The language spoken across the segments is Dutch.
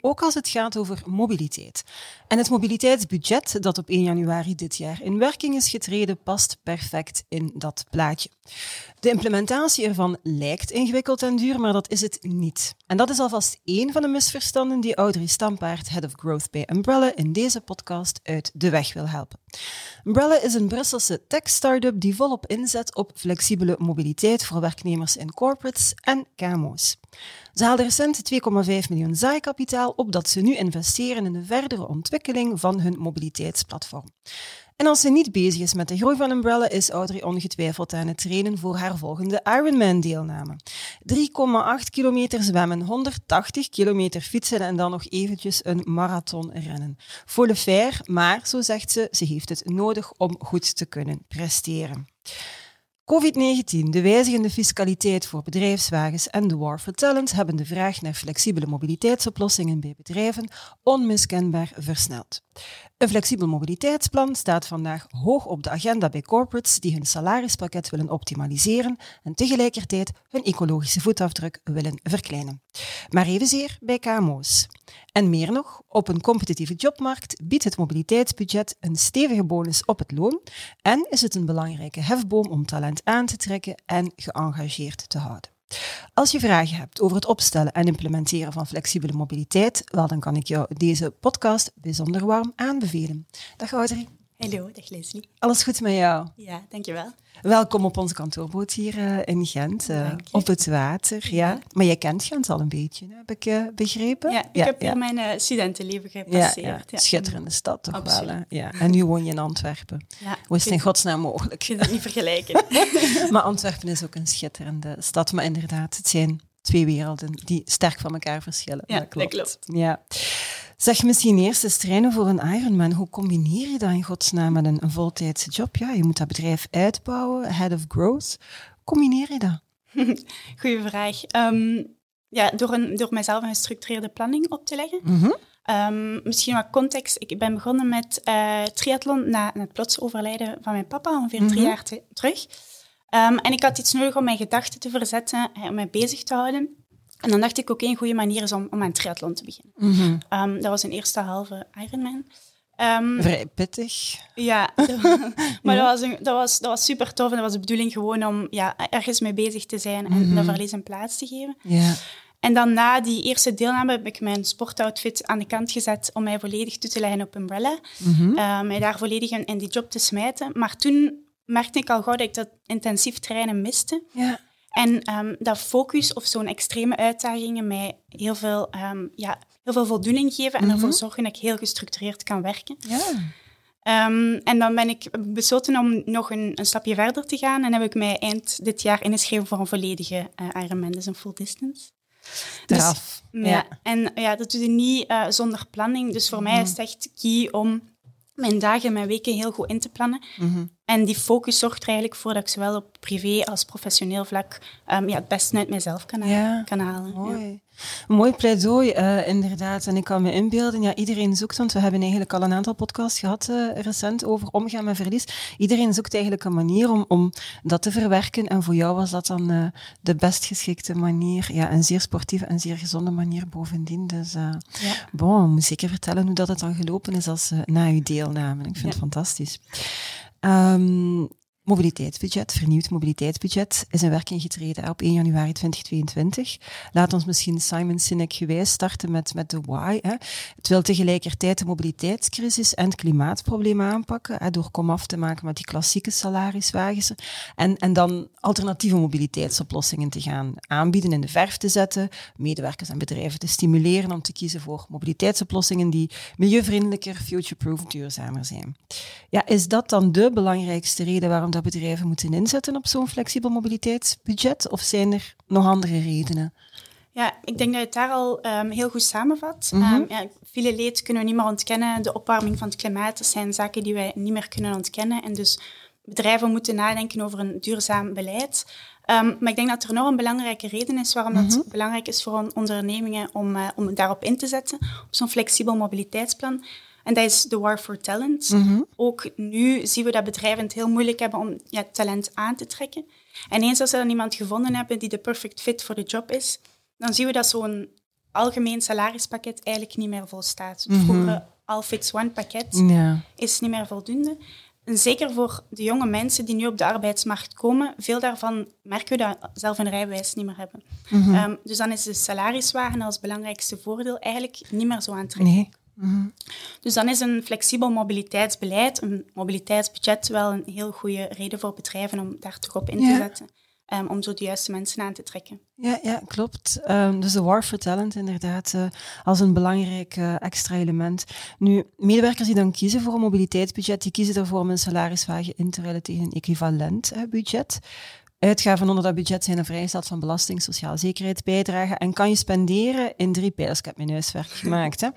ook als het gaat over mobiliteit. En het mobiliteitsbudget dat op 1 januari dit jaar in werking is getreden, past perfect in dat plaatje. De implementatie ervan lijkt ingewikkeld en duur, maar dat is het niet. En dat is alvast één van de misverstanden die Audrey Stampaard, Head of Growth bij Umbrella, in deze podcast uit de weg wil helpen. Umbrella is een Brusselse tech-startup die volop inzet op flexibele mobiliteit voor werknemers in corporates en KMO's. Ze haalden recent 2,5 miljoen zaaikapitaal op dat ze nu investeren in de verdere ontwikkeling van hun mobiliteitsplatform. En als ze niet bezig is met de groei van Umbrella, is Audrey ongetwijfeld aan het trainen voor haar volgende Ironman-deelname. 3,8 kilometer zwemmen, 180 kilometer fietsen en dan nog eventjes een marathon rennen. Volle fair, maar, zo zegt ze, ze heeft het nodig om goed te kunnen presteren. COVID-19, de wijzigende fiscaliteit voor bedrijfswagens en de war for talent hebben de vraag naar flexibele mobiliteitsoplossingen bij bedrijven onmiskenbaar versneld. Een flexibel mobiliteitsplan staat vandaag hoog op de agenda bij corporates die hun salarispakket willen optimaliseren en tegelijkertijd hun ecologische voetafdruk willen verkleinen. Maar evenzeer bij KMO's. En meer nog, op een competitieve jobmarkt biedt het mobiliteitsbudget een stevige bonus op het loon en is het een belangrijke hefboom om talent aan te trekken en geëngageerd te houden. Als je vragen hebt over het opstellen en implementeren van flexibele mobiliteit, wel, dan kan ik jou deze podcast bijzonder warm aanbevelen. Dag Audrey. Hallo, dag Leslie. Alles goed met jou? Ja, dankjewel. Welkom op onze kantoorboot hier uh, in Gent, uh, op het water. Ja. Maar jij kent Gent al een beetje, heb ik uh, begrepen? Ja, ik heb hier mijn studentenleven gepasseerd. Ja, Schitterende stad toch Absoluut. wel. Ja. En nu woon je in Antwerpen. Ja, Hoe is het in godsnaam mogelijk? Ik kan het niet vergelijken. maar Antwerpen is ook een schitterende stad. Maar inderdaad, het zijn twee werelden die sterk van elkaar verschillen. Ja, dat klopt. Dat klopt. Ja. Zeg misschien eerst eens trainen voor een Ironman. Hoe combineer je dat in godsnaam met een, een voltijdse job? Ja, je moet dat bedrijf uitbouwen, head of growth. Hoe combineer je dat? Goeie vraag. Um, ja, door, een, door mijzelf een gestructureerde planning op te leggen. Mm -hmm. misschien wat context. Ik ben begonnen met uh, triathlon na, na, het plots overlijden van mijn papa, ongeveer mm -hmm. drie jaar terug. Um, en ik had iets nodig om mijn gedachten te verzetten, om mij bezig te houden. En dan dacht ik ook een goede manier is om, om aan triathlon te beginnen. Mm -hmm. um, dat was een eerste halve Ironman. Um, Vrij pittig. Ja, maar ja. Dat, was een, dat, was, dat was super tof. En dat was de bedoeling gewoon om ja, ergens mee bezig te zijn en mm -hmm. dat verlies een plaats te geven. Ja. En dan na die eerste deelname heb ik mijn sportoutfit aan de kant gezet om mij volledig toe te leggen op Umbrella. Mm -hmm. uh, mij daar volledig in, in die job te smijten. Maar toen merkte ik al gauw dat ik dat intensief trainen miste. Ja. En um, dat focus of zo'n extreme uitdagingen mij heel veel, um, ja, heel veel voldoening geven en mm -hmm. ervoor zorgen dat ik heel gestructureerd kan werken. Ja. Um, en dan ben ik besloten om nog een, een, stapje verder te gaan en heb ik mij eind dit jaar ingeschreven voor een volledige uh, Ironman, dus een full distance. Straf. Dus, ja. ja. En ja, dat doe je niet uh, zonder planning. Dus voor mm -hmm. mij is het echt key om mijn dagen en mijn weken heel goed in te plannen. Mm -hmm. En die focus zorgt er eigenlijk voor dat ik zowel op privé als professioneel vlak um, ja, het beste uit mezelf kan, ja, kan halen. Mooi. Ja. Mooi pleidooi, uh, inderdaad. En ik kan me inbeelden, ja, iedereen zoekt, want we hebben eigenlijk al een aantal podcasts gehad uh, recent over omgaan met verlies. Iedereen zoekt eigenlijk een manier om, om dat te verwerken. En voor jou was dat dan uh, de best geschikte manier. Ja, een zeer sportieve en zeer gezonde manier bovendien. Dus ja. bon, moet zeker vertellen hoe dat het dan gelopen is als na uw deelname. Ik vind het fantastisch. Um, mobiliteitsbudget, vernieuwd mobiliteitsbudget, is in werking getreden op 1 januari 2022. Laat ons misschien Simon Sinek gewijs starten met, met de why. Hè. Het wil tegelijkertijd de mobiliteitscrisis en het klimaatprobleem aanpakken, hè, door komaf te maken met die klassieke salariswagens en, en dan alternatieve mobiliteitsoplossingen te gaan aanbieden, in de verf te zetten, medewerkers en bedrijven te stimuleren om te kiezen voor mobiliteitsoplossingen die milieuvriendelijker, future-proof, duurzamer zijn. Ja, is dat dan de belangrijkste reden waarom dat bedrijven moeten inzetten op zo'n flexibel mobiliteitsbudget? Of zijn er nog andere redenen? Ja, ik denk dat je het daar al um, heel goed samenvat. Mm -hmm. um, ja, viele leed kunnen we niet meer ontkennen. De opwarming van het klimaat, dat zijn zaken die wij niet meer kunnen ontkennen. En dus bedrijven moeten nadenken over een duurzaam beleid. Um, maar ik denk dat er nog een belangrijke reden is waarom mm -hmm. het belangrijk is voor ondernemingen om, uh, om daarop in te zetten, op zo'n flexibel mobiliteitsplan. En dat is de war for talent. Mm -hmm. Ook nu zien we dat bedrijven het heel moeilijk hebben om ja, talent aan te trekken. En eens als ze dan iemand gevonden hebben die de perfect fit voor de job is, dan zien we dat zo'n algemeen salarispakket eigenlijk niet meer volstaat. Het vroegere mm -hmm. all fits one pakket ja. is niet meer voldoende. En zeker voor de jonge mensen die nu op de arbeidsmarkt komen, veel daarvan merken we dat zelf een rijbewijs niet meer hebben. Mm -hmm. um, dus dan is de salariswagen als belangrijkste voordeel eigenlijk niet meer zo aantrekkelijk. Nee. Mm -hmm. Dus dan is een flexibel mobiliteitsbeleid, een mobiliteitsbudget, wel een heel goede reden voor bedrijven om daar toch op in te ja. zetten. Um, om zo de juiste mensen aan te trekken. Ja, ja klopt. Um, dus de war for talent inderdaad uh, als een belangrijk uh, extra element. Nu, medewerkers die dan kiezen voor een mobiliteitsbudget, die kiezen ervoor om een salariswagen in te ruilen tegen een equivalent uh, budget. Uitgaven onder dat budget zijn een vrijstaat van belasting, sociale zekerheid, bijdragen en kan je spenderen in drie pijlers. Ik heb mijn huiswerk gemaakt. Hè.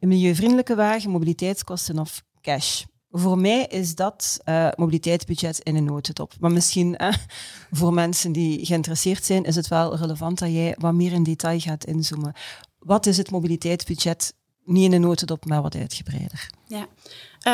Een milieuvriendelijke wagen, mobiliteitskosten of cash. Voor mij is dat uh, mobiliteitsbudget in een notendop. Maar misschien uh, voor mensen die geïnteresseerd zijn, is het wel relevant dat jij wat meer in detail gaat inzoomen. Wat is het mobiliteitsbudget? Niet in een notendop, maar wat uitgebreider. Ja,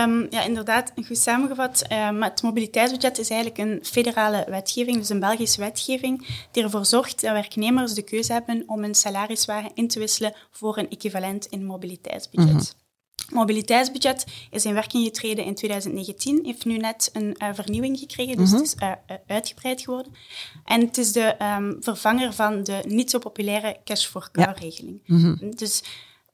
um, ja inderdaad, goed samengevat. Um, het mobiliteitsbudget is eigenlijk een federale wetgeving, dus een Belgische wetgeving, die ervoor zorgt dat werknemers de keuze hebben om een salariswagen in te wisselen voor een equivalent in mobiliteitsbudget. Mm -hmm. Mobiliteitsbudget is in werking getreden in 2019, heeft nu net een uh, vernieuwing gekregen, dus mm -hmm. het is uh, uitgebreid geworden. En het is de um, vervanger van de niet zo populaire cash-for-car-regeling. Ja. Mm -hmm. Dus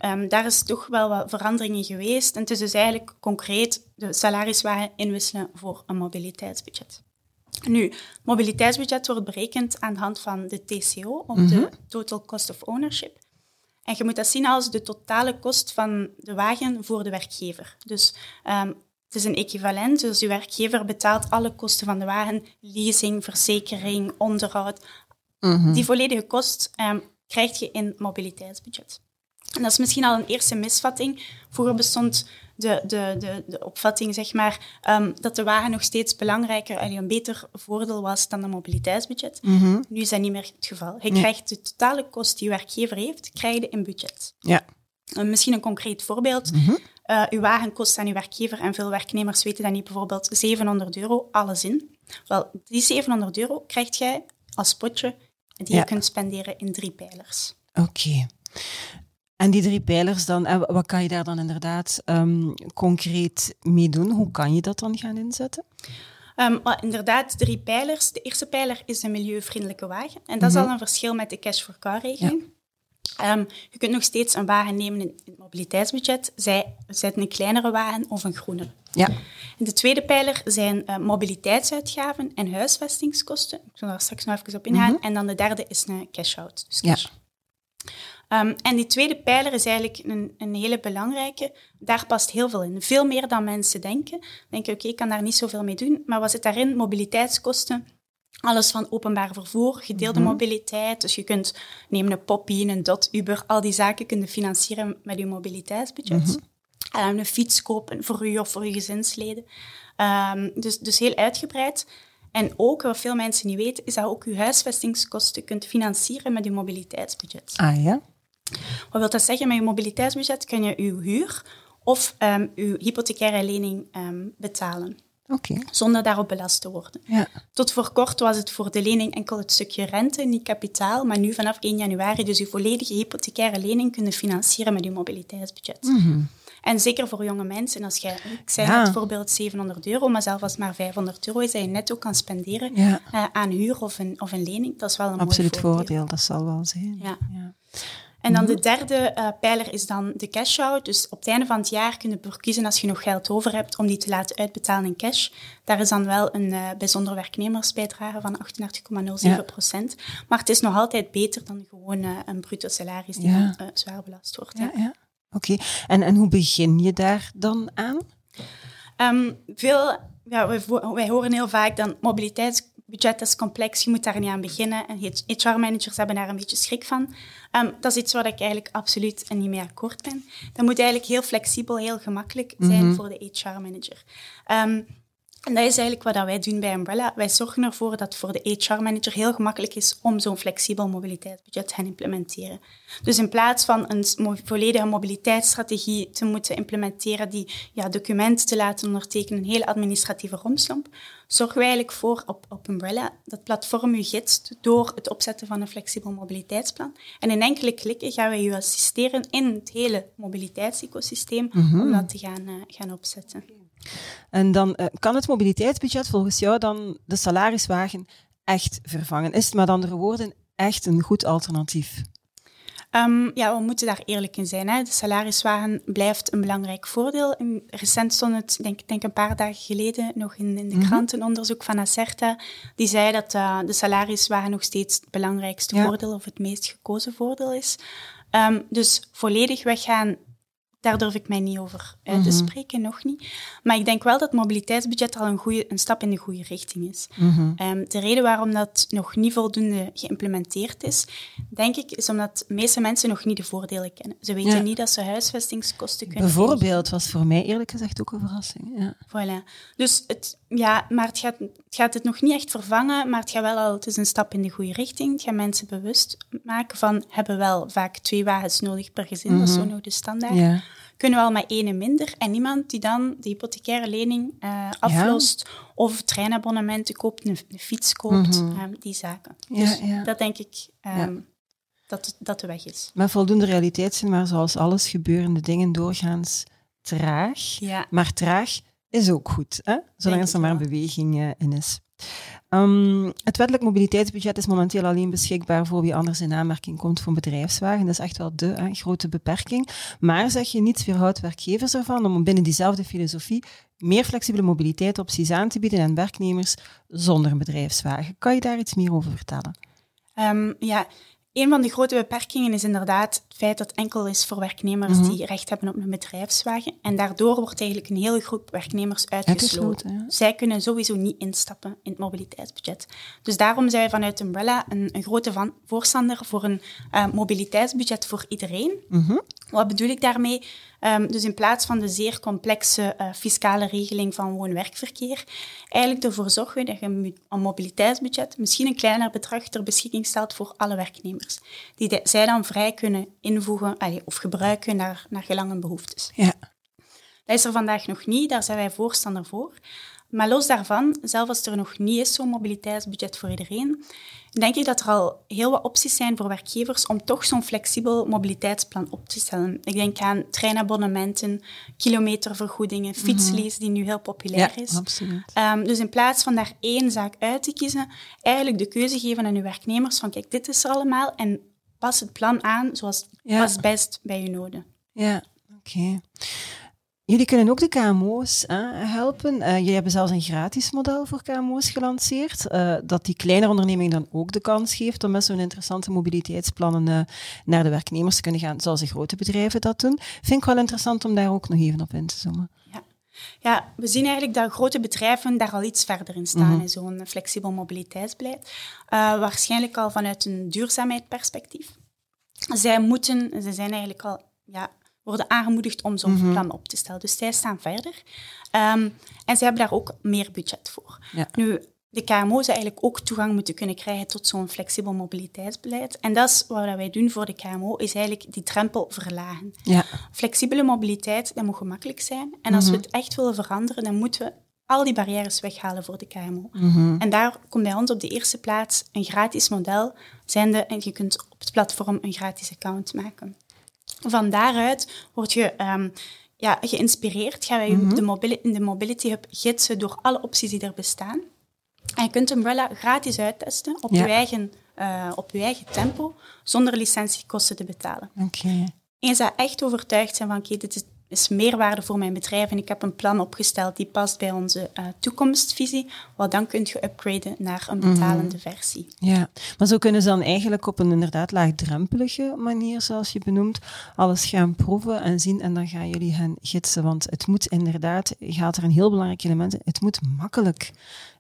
um, daar is toch wel wat veranderingen geweest. En het is dus eigenlijk concreet de salariswagen inwisselen voor een mobiliteitsbudget. Nu, mobiliteitsbudget wordt berekend aan de hand van de TCO, of mm -hmm. de Total Cost of Ownership. En je moet dat zien als de totale kost van de wagen voor de werkgever. Dus um, het is een equivalent, dus je werkgever betaalt alle kosten van de wagen, leasing, verzekering, onderhoud. Mm -hmm. Die volledige kost um, krijg je in mobiliteitsbudget. En dat is misschien al een eerste misvatting. Vroeger bestond de, de, de, de opvatting, zeg maar, um, dat de wagen nog steeds belangrijker en een beter voordeel was dan een mobiliteitsbudget. Mm -hmm. Nu is dat niet meer het geval. Je nee. krijgt de totale kost die je werkgever heeft, krijg je in budget. Ja. Uh, misschien een concreet voorbeeld. Mm -hmm. uh, uw wagen kost aan uw werkgever, en veel werknemers weten dat niet, bijvoorbeeld 700 euro, alles in. Wel, die 700 euro krijg jij als potje die ja. je kunt spenderen in drie pijlers. Oké. Okay. En die drie pijlers dan, en wat kan je daar dan inderdaad um, concreet mee doen? Hoe kan je dat dan gaan inzetten? Um, inderdaad, drie pijlers. De eerste pijler is een milieuvriendelijke wagen. En dat mm -hmm. is al een verschil met de cash-for-car-regeling. Ja. Um, je kunt nog steeds een wagen nemen in het mobiliteitsbudget, zij, zij een kleinere wagen of een groenere. Ja. En de tweede pijler zijn uh, mobiliteitsuitgaven en huisvestingskosten. Ik zal daar straks nog even op ingaan. Mm -hmm. En dan de derde is een cash-out. Dus cash. Ja. Um, en die tweede pijler is eigenlijk een, een, hele belangrijke. Daar past heel veel in. Veel meer dan mensen denken. Denken, oké, okay, ik kan daar niet zoveel mee doen. Maar wat zit daarin? Mobiliteitskosten. Alles van openbaar vervoer, gedeelde mm -hmm. mobiliteit. Dus je kunt nemen een Poppy, een Dot, Uber. Al die zaken kunnen financieren met je mobiliteitsbudget. Mm -hmm. um, een fiets kopen voor u of voor uw gezinsleden. Um, dus, dus heel uitgebreid. En ook, wat veel mensen niet weten, is dat ook uw huisvestingskosten kunt financieren met uw mobiliteitsbudget. Ah ja? Wat wil dat zeggen? Met je mobiliteitsbudget kun je uw huur of um, uw hypothecaire lening um, betalen. Okay. Zonder daarop belast te worden. Ja. Tot voor kort was het voor de lening enkel het stukje rente, niet kapitaal. Maar nu vanaf 1 januari dus uw volledige hypothecaire lening kunnen financieren met uw mobiliteitsbudget. Mm -hmm. En zeker voor jonge mensen, als jij, ik zei ja. bijvoorbeeld 700 euro, maar zelfs als het maar 500 euro is, dat je netto kan spenderen ja. uh, aan huur of een, of een lening, dat is wel een Absoluut voordeel. dat zal wel zijn. Ja. En dan de derde uh, pijler is dan de cash-out. Dus op het einde van het jaar kun je ervoor kiezen als je nog geld over hebt om die te laten uitbetalen in cash. Daar is dan wel een uh, bijzondere werknemersbijdrage van 38,07 procent. Ja. Maar het is nog altijd beter dan gewoon uh, een bruto salaris die ja. dan zwaar belast wordt. Ja, ja. Oké, okay. en, en hoe begin je daar dan aan? Um, veel, ja, wij, wij horen heel vaak dan mobiliteits budget is complex, je moet daar niet aan beginnen. En HR-managers hebben daar een beetje schrik van. Ehm, dat is iets waar ik eigenlijk absoluut niet mee akkoord ben. Dat moet eigenlijk heel flexibel, heel gemakkelijk zijn mhm. voor de HR-manager. Um, en dat is eigenlijk wat wij doen bij Umbrella. Wij zorgen ervoor dat het voor de HR-manager heel gemakkelijk is om zo'n flexibel mobiliteitsbudget te gaan implementeren. Dus in plaats van een volledige mobiliteitsstrategie te moeten implementeren, die ja, documenten te laten ondertekenen, een hele administratieve romslomp, zorgen wij eigenlijk voor op, op Umbrella dat platform u gidst door het opzetten van een flexibel mobiliteitsplan. En in enkele klikken gaan wij u assisteren in het hele mobiliteitsecosysteem mm om dat te gaan, uh, gaan opzetten. En dan uh, kan het mobiliteitsbudget volgens jou dan de salariswagen echt vervangen? Is het met andere woorden echt een goed alternatief? Um, ja, we moeten daar eerlijk in zijn. Hè. De salariswagen blijft een belangrijk voordeel. Recent stond het, denk denk een paar dagen geleden, nog in, in de mm krant een onderzoek van Acerta. Die zei dat uh, de salariswagen nog steeds het belangrijkste voordeel of het meest gekozen voordeel is. Um, dus volledig weggaan daar durf ik mij niet over uit te mhm. spreken, nog niet. Maar ik denk wel dat het mobiliteitsbudget al een, goede, een stap in de goede richting is. Mm de reden waarom dat nog niet voldoende geïmplementeerd is, denk ik, is omdat de meeste mensen nog niet de voordelen kennen. Ze weten niet dat ze huisvestingskosten kunnen Bijvoorbeeld, was voor mij eerlijk gezegd ook een verrassing. Ja. Voilà. Dus het, ja, maar het gaat, het gaat het nog niet echt vervangen, maar het gaat wel al, het is een stap in de goede richting. Het gaat mensen bewust maken van, hebben wel vaak twee wagens nodig per gezin, dat is zo nog de standaard. Ja kunnen we al met ene minder. En niemand die dan de hypothecaire lening uh, aflost of treinabonnementen koopt, een, fiets koopt, mhm. ehm, die zaken. Dus dat denk ik um, dat, dat de weg is. Maar voldoende realiteit zijn, maar zoals alles gebeurende dingen doorgaans traag. Maar traag is ook goed, hè? zolang er maar een beweging uh, in is. Um, het wettelijk mobiliteitsbudget is momenteel alleen beschikbaar voor wie anders in aanmerking komt voor bedrijfswagen. Dat is echt wel de grote beperking. Maar zeg je, niets weerhoudt werkgevers ervan om binnen diezelfde filosofie meer flexibele mobiliteitsopties aan te bieden aan werknemers zonder een bedrijfswagen. Kan je daar iets meer over vertellen? Um, ja, een van de grote beperkingen is inderdaad het feit dat het enkel is voor werknemers mhm. die recht hebben op een bedrijfswagen. En daardoor wordt eigenlijk een hele groep werknemers uitgesloten. Zij kunnen sowieso niet instappen in het mobiliteitsbudget. Dus daarom zijn wij vanuit Umbrella een, een grote van, voorstander voor een uh, mobiliteitsbudget voor iedereen. Mhm. Wat bedoel ik daarmee? Um, dus in plaats van de zeer complexe uh, fiscale regeling van woon-werkverkeer, eigenlijk ervoor zorgen dat je een mobiliteitsbudget misschien een kleiner bedrag ter beschikking stelt voor alle werknemers. Die zij dan vrij kunnen invoegen allee, of gebruiken naar, naar gelang hun behoeftes. Ja. Dat is er vandaag nog niet, daar zijn wij voorstander voor. Maar los daarvan, zelfs als er nog niet is zo'n mobiliteitsbudget voor iedereen, denk ik dat er al heel wat opties zijn voor werkgevers om toch zo'n flexibel mobiliteitsplan op te stellen. Ik denk aan treinabonnementen, kilometervergoedingen, mhm. fietslease, die nu heel populair ja, is. Absoluut. Um, dus in plaats van daar één zaak uit te kiezen, eigenlijk de keuze geven aan uw werknemers van kijk, dit is er allemaal en pas het plan aan zoals ja. past best bij je noden. Ja, oké. Jullie kunnen ook de KMO's helpen. Uh, jullie hebben zelfs een gratis model voor KMO's gelanceerd, uh, dat die kleine onderneming dan ook de kans geeft om met zo'n interessante mobiliteitsplannen uh, naar de werknemers te kunnen gaan, zoals de grote bedrijven dat doen. Vind ik wel interessant om daar ook nog even op in te zoomen. Ja. Ja, we zien eigenlijk dat grote bedrijven daar al iets verder in staan, mhm. in zo'n flexibel mobiliteitsbeleid. waarschijnlijk al vanuit een duurzaamheidsperspectief. Zij moeten, ze zijn eigenlijk al ja, worden aangemoedigd om zo'n mhm. plan op te stellen. Dus zij staan verder. Um, en zij hebben daar ook meer budget voor. Nu, de KMO's eigenlijk ook toegang moeten kunnen krijgen tot zo'n flexibel mobiliteitsbeleid. En dat is wat wij doen voor de KMO, is eigenlijk die drempel verlagen. Ja. Flexibele mobiliteit, dat moet gemakkelijk zijn. En als we mhm. het echt willen veranderen, dan moeten we al die barrières weghalen voor de KMO. Mhm. En daar komt bij ons op de eerste plaats een gratis model, zijnde, en je kunt op het platform een gratis account maken. Van daaruit word je um, ja, geïnspireerd. Gaan wij je mhm. de in de Mobility Hub gidsen door alle opties die er bestaan. En je kunt Umbrella gratis uittesten op, je, eigen, uh, op je eigen tempo, zonder licentiekosten te betalen. Okay. Eens dat echt overtuigd zijn van, oké, dit is is meerwaarde voor mijn bedrijf en ik heb een plan opgesteld die past bij onze uh, toekomstvisie, wel dan kun je upgraden naar een betalende mhm. versie. Ja, maar zo kunnen ze dan eigenlijk op een inderdaad laagdrempelige manier, zoals je benoemt, alles gaan proeven en zien en dan gaan jullie hen gidsen. Want het moet inderdaad, gaat er een heel belangrijk element in, het moet makkelijk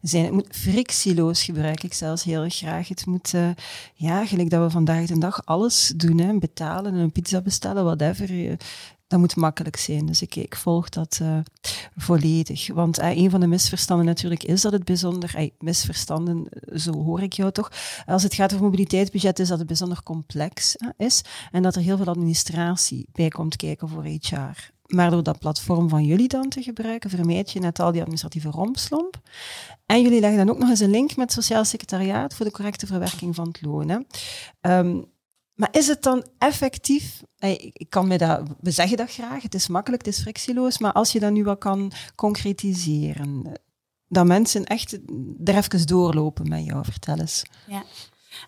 zijn. Het moet frictieloos gebruik ik zelfs heel graag. Het moet, uh, ja, gelijk dat we vandaag de dag alles doen, hè, betalen, een pizza bestellen, whatever dat moet makkelijk zijn. Dus ik, ik volg dat uh, volledig. Want uh, een van de misverstanden natuurlijk is dat het bijzonder, misverstanden, zo hoor ik jou toch, als het gaat over mobiliteitsbudget, is dat het bijzonder complex is en dat er heel veel administratie bij komt kijken voor HR. Maar door dat platform van jullie dan te gebruiken, vermijd je net al die administratieve romslomp. En jullie leggen dan ook nog eens een link met het Sociaal Secretariaat voor de correcte verwerking van het loon. Um, maar is het dan effectief? Ik kan me dat, we zeggen dat graag, het is makkelijk, het is frictieloos, maar als je dat nu wat kan concretiseren, dat mensen echt er even doorlopen met jou, vertel eens. Ja.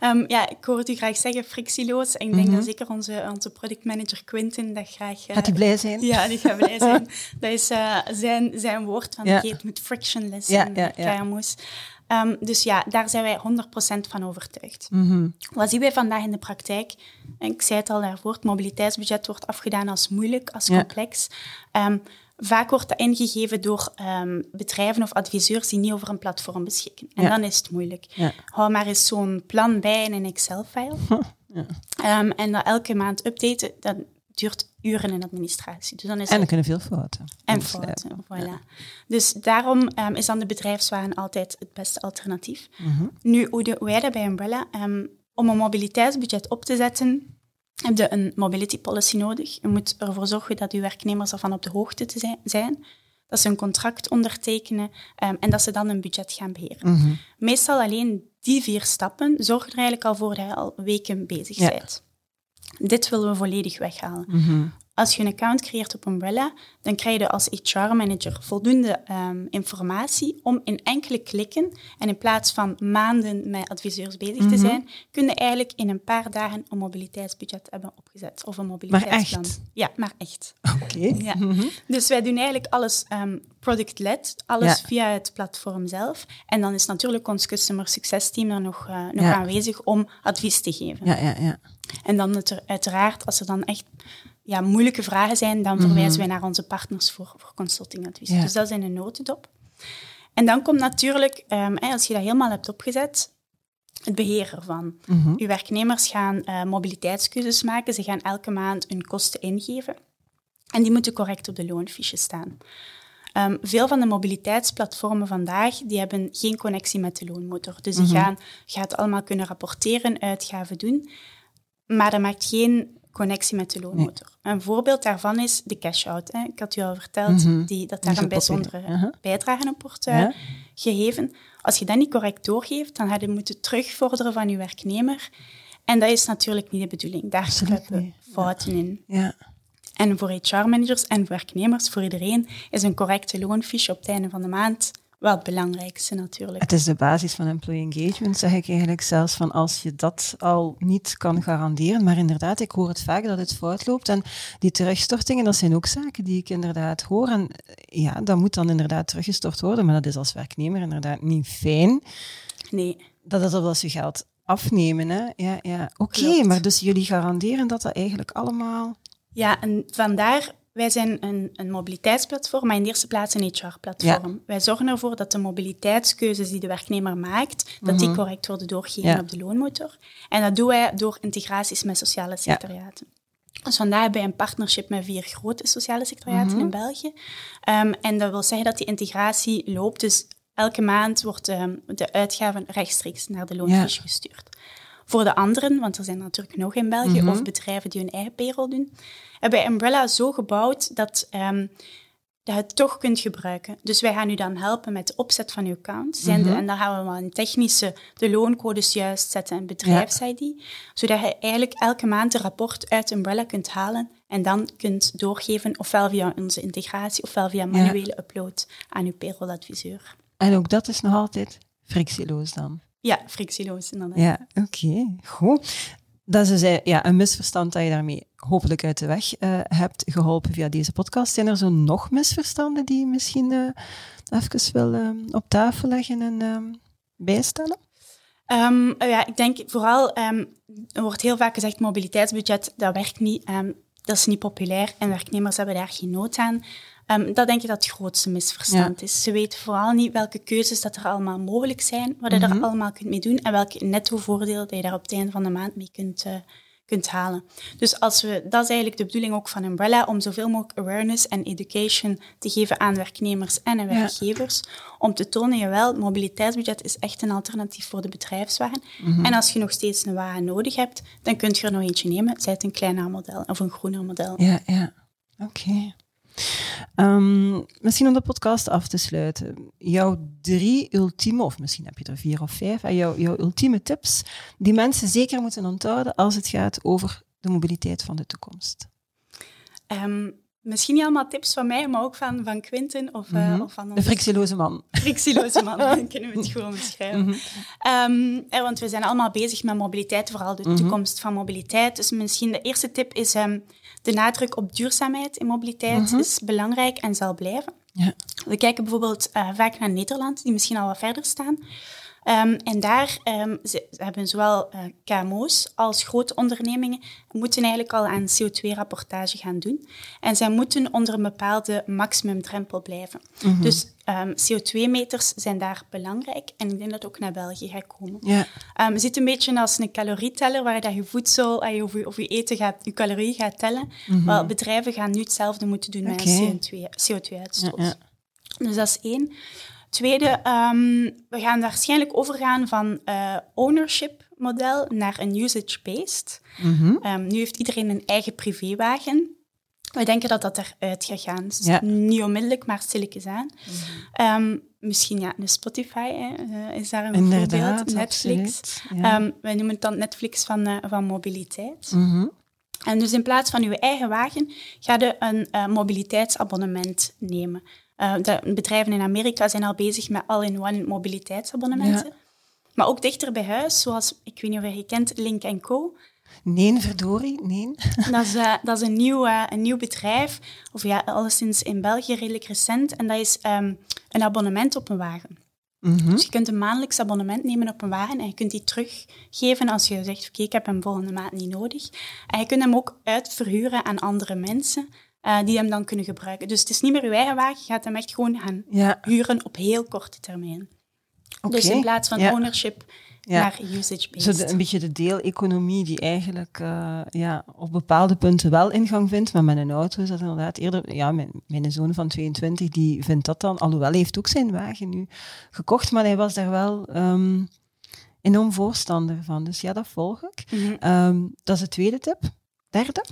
Um, ja, ik hoor het u graag zeggen, frictieloos. En ik denk mhm. dat zeker onze, onze productmanager Quintin dat graag... Uh, gaat hij blij zijn? Ja, die gaat blij zijn. dat is uh, zijn, zijn woord van, ja. het moet frictionless ja, ja, ja. Um, dus ja, daar zijn wij 100% van overtuigd. Mm Wat zien wij vandaag in de praktijk? Ik zei het al daarvoor, het mobiliteitsbudget wordt afgedaan als moeilijk, als complex. Um, vaak wordt dat ingegeven door um, bedrijven of adviseurs die niet over een platform beschikken. En dan is het moeilijk. Ja. Hou maar eens zo'n plan bij in een Excel-file. Ja. Um, en dat elke maand updaten, dat duurt uren in administratie. Dus dan is en er kunnen veel fouten. En fouten, voilà. Dus daarom um, is dan de bedrijfswagen altijd het beste alternatief. Mm Nu, hoe, wij dat bij Umbrella, um, om een mobiliteitsbudget op te zetten, heb je een mobility policy nodig. Je moet ervoor zorgen dat je werknemers ervan op de hoogte te zijn, dat ze een contract ondertekenen um, en dat ze dan een budget gaan beheren. Mm Meestal alleen die vier stappen zorgen er eigenlijk al voor dat je al weken bezig ja. bent. Dit willen we volledig weghalen. Mhm. Als je een account creëert op Umbrella, dan krijg je als HR-manager voldoende um, informatie om in enkele klikken en in plaats van maanden met adviseurs bezig te mhm. zijn, kun je eigenlijk in een paar dagen een mobiliteitsbudget hebben opgezet of een mobiliteitsplan. Maar echt? Ja, maar echt. Oké. Ja. Mhm. Dus wij doen eigenlijk alles um, product-led, alles via het platform zelf. En dan is natuurlijk ons customer success team er nog, uh, nog aanwezig om advies te geven. Ja, ja, ja. En dan uiteraard, als er dan echt ja, moeilijke vragen zijn, dan mhm. verwijzen wij naar onze partners voor, voor consultingadvies. Dus dat is in een notendop. En dan komt natuurlijk, um, als je dat helemaal hebt opgezet, het beheer ervan. Mm Uw werknemers gaan uh, mobiliteitskeuzes maken. Ze gaan elke maand hun kosten ingeven. En die moeten correct op de loonfiche staan. Um, veel van de mobiliteitsplatformen vandaag die hebben geen connectie met de loonmotor. Dus die mm gaan, gaat allemaal kunnen rapporteren, uitgaven doen. Maar dat maakt geen connectie met de loonmotor. Een voorbeeld daarvan is de cash-out. Ik had u al verteld mhm. die, dat daar een bijzondere bijdrage op wordt uh, gegeven. Als je dat niet correct doorgeeft, dan had je moeten terugvorderen van je werknemer. En dat is natuurlijk niet de bedoeling. Daar sluipen fouten in. Ja. En voor HR-managers en werknemers, voor iedereen, is een correcte loonfiche op het einde van de maand wel het belangrijkste natuurlijk. Het is de basis van employee engagement, zeg ik eigenlijk zelfs van als je dat al niet kan garanderen. Maar inderdaad, ik hoor het vaak dat het fout loopt. En die terugstortingen, dat zijn ook zaken die ik inderdaad hoor. En ja, dat moet dan inderdaad teruggestort worden. Maar dat is als werknemer inderdaad niet fijn. Nee. Dat is als je geld afnemen. Hè? Ja, ja. Oké, maar dus jullie garanderen dat dat eigenlijk allemaal... Ja, en vandaar wij zijn een, een, mobiliteitsplatform, maar in de eerste plaats een HR-platform. Wij zorgen ervoor dat de mobiliteitskeuzes die de werknemer maakt, dat die mhm. correct worden doorgegeven op de loonmotor. En dat doen wij door integraties met sociale secretariaten. Dus vandaar hebben wij een partnership met vier grote sociale secretariaten in mhm. België. Um, en dat wil zeggen dat die integratie loopt. Dus elke maand wordt um, de uitgaven rechtstreeks naar de loonfiche gestuurd. Voor de anderen, want er zijn natuurlijk nog in België, mhm. of bedrijven die hun eigen payroll doen, hebben wij Umbrella zo gebouwd dat, um, dat je het toch kunt gebruiken. Dus wij gaan u dan helpen met de opzet van uw account. Zijn mhm. en dan gaan we wel een technische de looncodes juist zetten en bedrijfs-ID, zodat je eigenlijk elke maand een rapport uit Umbrella kunt halen en dan kunt doorgeven, ofwel via onze integratie, ofwel via manuele upload aan uw payrolladviseur. En ook dat is nog altijd frictieloos dan? Ja, frictieloos inderdaad. Ja, oké, goed. Dat is dus, ja, een misverstand dat je daarmee hopelijk uit de weg uh, hebt geholpen via deze podcast. Zijn er zo nog misverstanden die je misschien uh, even wil uh, op tafel leggen en ehm, bijstellen? Um, ja, ik denk vooral, er wordt heel vaak gezegd, mobiliteitsbudget, dat werkt niet, dat is niet populair en werknemers hebben daar geen nood aan. Um, dat denk ik dat het grootste misverstand is. Ze weten vooral niet welke keuzes dat er allemaal mogelijk zijn, wat je mm er mhm. allemaal kunt mee doen en welke netto voordelen dat je daar op het einde van de maand mee kunt, uh, kunt halen. Dus als we, dat is eigenlijk de bedoeling ook van Umbrella, om zoveel mogelijk awareness en education te geven aan werknemers en aan werkgevers, om te tonen, jawel, het mobiliteitsbudget is echt een alternatief voor de bedrijfswagen. Mhm. En als je nog steeds een wagen nodig hebt, dan kun je er nog eentje nemen, zij het een kleiner model of een groener model. Ja, ja. Oké. Um, misschien om de podcast af te sluiten. Jouw drie ultieme, of misschien heb je er vier of vijf, jouw, jouw ultieme tips die mensen zeker moeten onthouden als het gaat over de mobiliteit van de toekomst. Um, misschien niet allemaal tips van mij, maar ook van, van Quinten of, uh, of van ons... De frictieloze man. Frictieloze man, dan kunnen we het gewoon beschrijven. Mm um, want we zijn allemaal bezig met mobiliteit, vooral de mhm. toekomst van mobiliteit. Dus misschien de eerste tip is de nadruk op duurzaamheid in mobiliteit mhm. is belangrijk en zal blijven. Ja. We kijken bijvoorbeeld uh, vaak naar Nederland, die misschien al wat verder staan. Um, en daar um, ze, hebben zowel uh, KMO's als grote ondernemingen moeten eigenlijk al aan CO2-rapportage gaan doen. En zij moeten onder een bepaalde maximumdrempel blijven. Mm -hmm. Dus um, CO2-meters zijn daar belangrijk en ik denk dat ook naar België gaat komen. Ja. Het zit een beetje als een calorieteller waar dat je voedsel of je, of je eten gaat, je calorieën gaat tellen. Mm -hmm. Wel, bedrijven gaan nu hetzelfde moeten doen okay. met CO2-uitstoot. CO2 ja, ja. Dus dat is één. Tweede, um, we gaan waarschijnlijk overgaan van uh, ownership model naar een usage-based. Mm -hmm. um, nu heeft iedereen een eigen privéwagen. We denken dat dat eruit gaat gaan. Dus ja. niet onmiddellijk, maar stilletjes aan. Mm -hmm. um, misschien ja, een Spotify hè, uh, is daar een Inderdaad, voorbeeld. Netflix. Ja. wij noemen het dan Netflix van, uh, van mobiliteit. Mm -hmm. En dus in plaats van uw eigen wagen, ga je een uh, mobiliteitsabonnement nemen. Uh, de bedrijven in Amerika zijn al bezig met all-in-one mobiliteitsabonnementen. Maar ook dichter bij huis, zoals, ik weet niet of je kent, Link Co. Nee, verdorie, nee. Dat is, uh, dat is een, nieuw, uh, een nieuw bedrijf, of ja, alleszins in België redelijk recent. En dat is um, een abonnement op een wagen. Mm -hmm. Dus je kunt een maandelijks abonnement nemen op een wagen en je kunt die teruggeven als je zegt, oké, ik heb hem volgende maand niet nodig. En je kunt hem ook uitverhuren aan andere mensen. Uh, die hem dan kunnen gebruiken. Dus het is niet meer uw eigen wagen, je gaat hem echt gewoon gaan ja. huren op heel korte termijn. Okay. Dus in plaats van ja. ownership ja. naar usage-based. Zo een beetje de deeleconomie die eigenlijk uh, ja, op bepaalde punten wel ingang vindt, maar met een auto is dat inderdaad eerder... Ja, mijn, mijn zoon van 22, die vindt dat dan, alhoewel hij heeft ook zijn wagen nu gekocht, maar hij was daar wel... Um, enorm voorstander van. Dus ja, dat volg ik. Mm -hmm. um, dat is de tweede tip. Derde?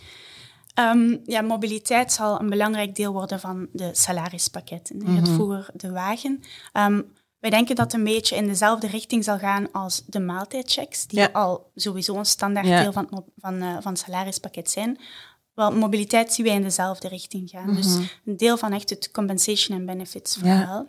Um, ja, mobiliteit zal een belangrijk deel worden van de salarispakketten. Mm -hmm. Het vroeger de wagen. Um, wij denken dat het een beetje in dezelfde richting zal gaan als de maaltijdchecks, die ja. al sowieso een standaard ja. deel van, van, uh, van het salarispakket zijn. Wel, mobiliteit zien wij in dezelfde richting gaan. Mm -hmm. Dus een deel van echt het compensation and benefits verhaal.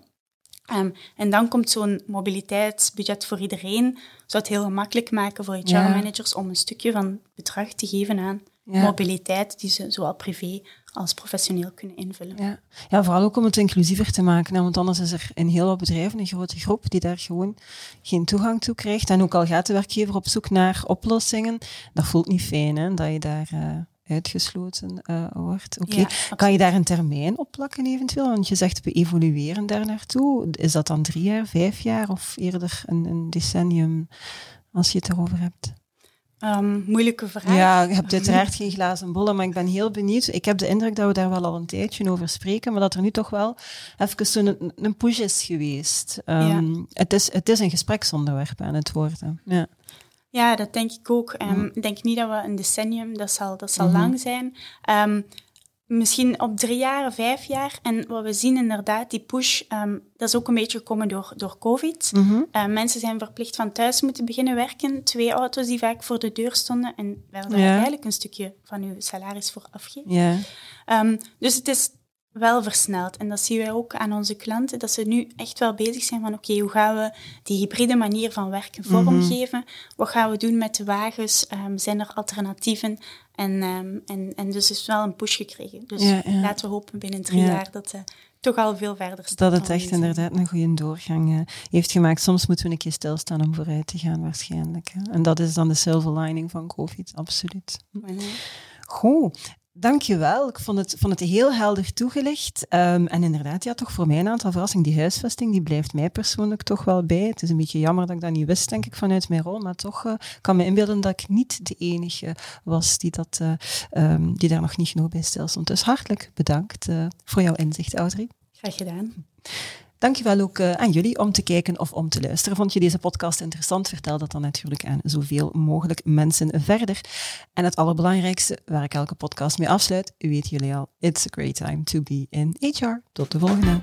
Ja. Um, en dan komt zo'n mobiliteitsbudget voor iedereen. Zou het heel gemakkelijk maken voor HR-managers om een stukje van bedrag te geven aan ja. mobiliteit die ze zowel privé als professioneel kunnen invullen. Ja. ja, vooral ook om het inclusiever te maken. Want anders is er in heel wat bedrijven een grote groep die daar gewoon geen toegang toe krijgt. En ook al gaat de werkgever op zoek naar oplossingen, dat voelt niet fijn hè, dat je daar uh, uitgesloten uh, wordt. Oké, okay. ja, kan je daar een termijn op plakken eventueel? Want je zegt we evolueren daar naartoe. Is dat dan drie jaar, vijf jaar of eerder een, een decennium als je het erover hebt? Um, moeilijke vraag. Ja, je hebt uiteraard geen glazen bollen, maar ik ben heel benieuwd. Ik heb de indruk dat we daar wel al een tijdje over spreken, maar dat er nu toch wel even een, een push is geweest. Um, ja. het, is, het is een gespreksonderwerp aan het worden. Ja. Ja, dat denk ik ook. Um, Ik denk niet dat we een decennium, dat zal, dat zal mm -hmm. lang zijn. Um, misschien op drie jaar, vijf jaar. En wat we zien inderdaad, die push, um, dat is ook een beetje gekomen door, door COVID. Mm -hmm. uh, mensen zijn verplicht van thuis moeten beginnen werken. Twee auto's die vaak voor de deur stonden. En werden ja. eigenlijk een stukje van uw salaris voor afgeven. Ja. Um, dus het is wel versneld. En dat zien wij ook aan onze klanten, dat ze nu echt wel bezig zijn van oké, hoe gaan we die hybride manier van werken mhm. vormgeven? Wat gaan we doen met de wagens? Um, zijn er alternatieven? En, um, en, en dus is wel een push gekregen. Dus laten we hopen binnen drie jaar dat uh, toch al veel verder staat. Dat het echt inderdaad een goede doorgang uh, heeft gemaakt. Soms moeten we een keer stilstaan om vooruit te gaan waarschijnlijk. Hè. En dat is dan de silver lining van COVID, absoluut. Goed. Dankjewel. Ik vond het, vond het heel helder toegelicht. Um, en inderdaad, ja, toch voor mij een aantal verrassingen. Die huisvesting die blijft mij persoonlijk toch wel bij. Het is een beetje jammer dat ik dat niet wist, denk ik, vanuit mijn rol. Maar toch uh, kan me inbeelden dat ik niet de enige was die, dat, uh, um, die daar nog niet genoeg bij stilstond. Dus hartelijk bedankt uh, voor jouw inzicht, Audrey. Graag gedaan. Dankjewel ook uh, aan jullie om te kijken of om te luisteren. Vond je deze podcast interessant? Vertel dat dan natuurlijk aan zoveel mogelijk mensen verder. En het allerbelangrijkste, waar ik elke podcast mee afsluit, weten jullie al, it's a great time to be in HR. Tot de volgende.